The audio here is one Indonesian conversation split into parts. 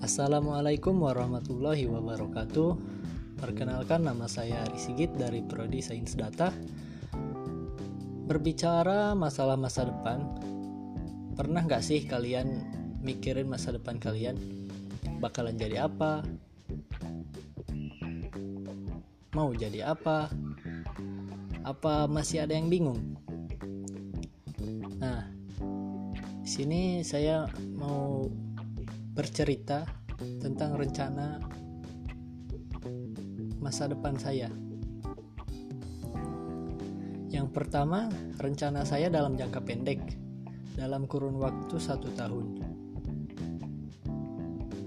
Assalamualaikum warahmatullahi wabarakatuh. Perkenalkan nama saya Ari Sigit dari Prodi Sains Data. Berbicara masalah masa depan, pernah nggak sih kalian mikirin masa depan kalian bakalan jadi apa? Mau jadi apa? Apa masih ada yang bingung? Nah, sini saya mau bercerita tentang rencana masa depan saya. Yang pertama, rencana saya dalam jangka pendek, dalam kurun waktu satu tahun.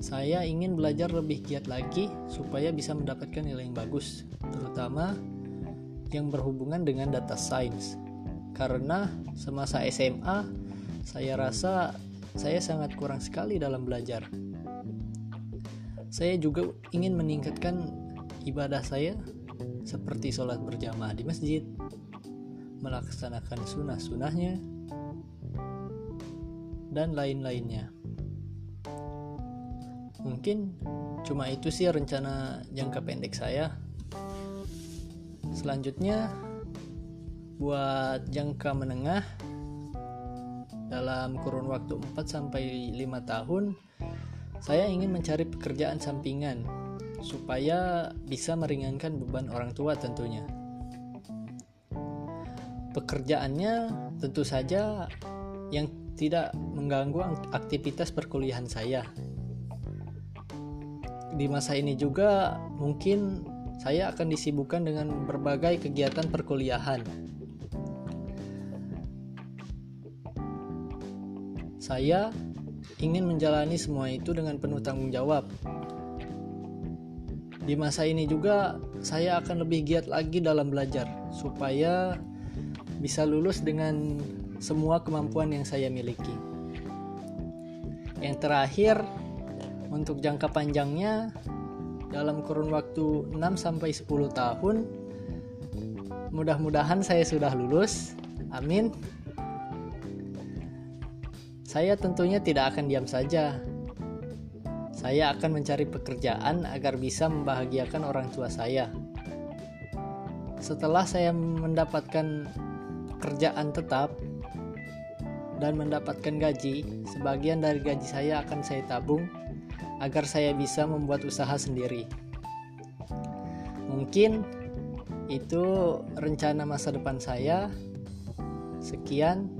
Saya ingin belajar lebih giat lagi supaya bisa mendapatkan nilai yang bagus, terutama yang berhubungan dengan data science. Karena semasa SMA, saya rasa saya sangat kurang sekali dalam belajar. Saya juga ingin meningkatkan ibadah saya seperti sholat berjamaah di masjid, melaksanakan sunnah-sunnahnya, dan lain-lainnya. Mungkin cuma itu sih rencana jangka pendek saya. Selanjutnya, buat jangka menengah, dalam kurun waktu 4 sampai 5 tahun saya ingin mencari pekerjaan sampingan supaya bisa meringankan beban orang tua tentunya. Pekerjaannya tentu saja yang tidak mengganggu aktivitas perkuliahan saya. Di masa ini juga mungkin saya akan disibukkan dengan berbagai kegiatan perkuliahan Saya ingin menjalani semua itu dengan penuh tanggung jawab. Di masa ini juga saya akan lebih giat lagi dalam belajar supaya bisa lulus dengan semua kemampuan yang saya miliki. Yang terakhir, untuk jangka panjangnya dalam kurun waktu 6 sampai 10 tahun mudah-mudahan saya sudah lulus. Amin. Saya tentunya tidak akan diam saja. Saya akan mencari pekerjaan agar bisa membahagiakan orang tua saya. Setelah saya mendapatkan pekerjaan tetap dan mendapatkan gaji, sebagian dari gaji saya akan saya tabung agar saya bisa membuat usaha sendiri. Mungkin itu rencana masa depan saya. Sekian,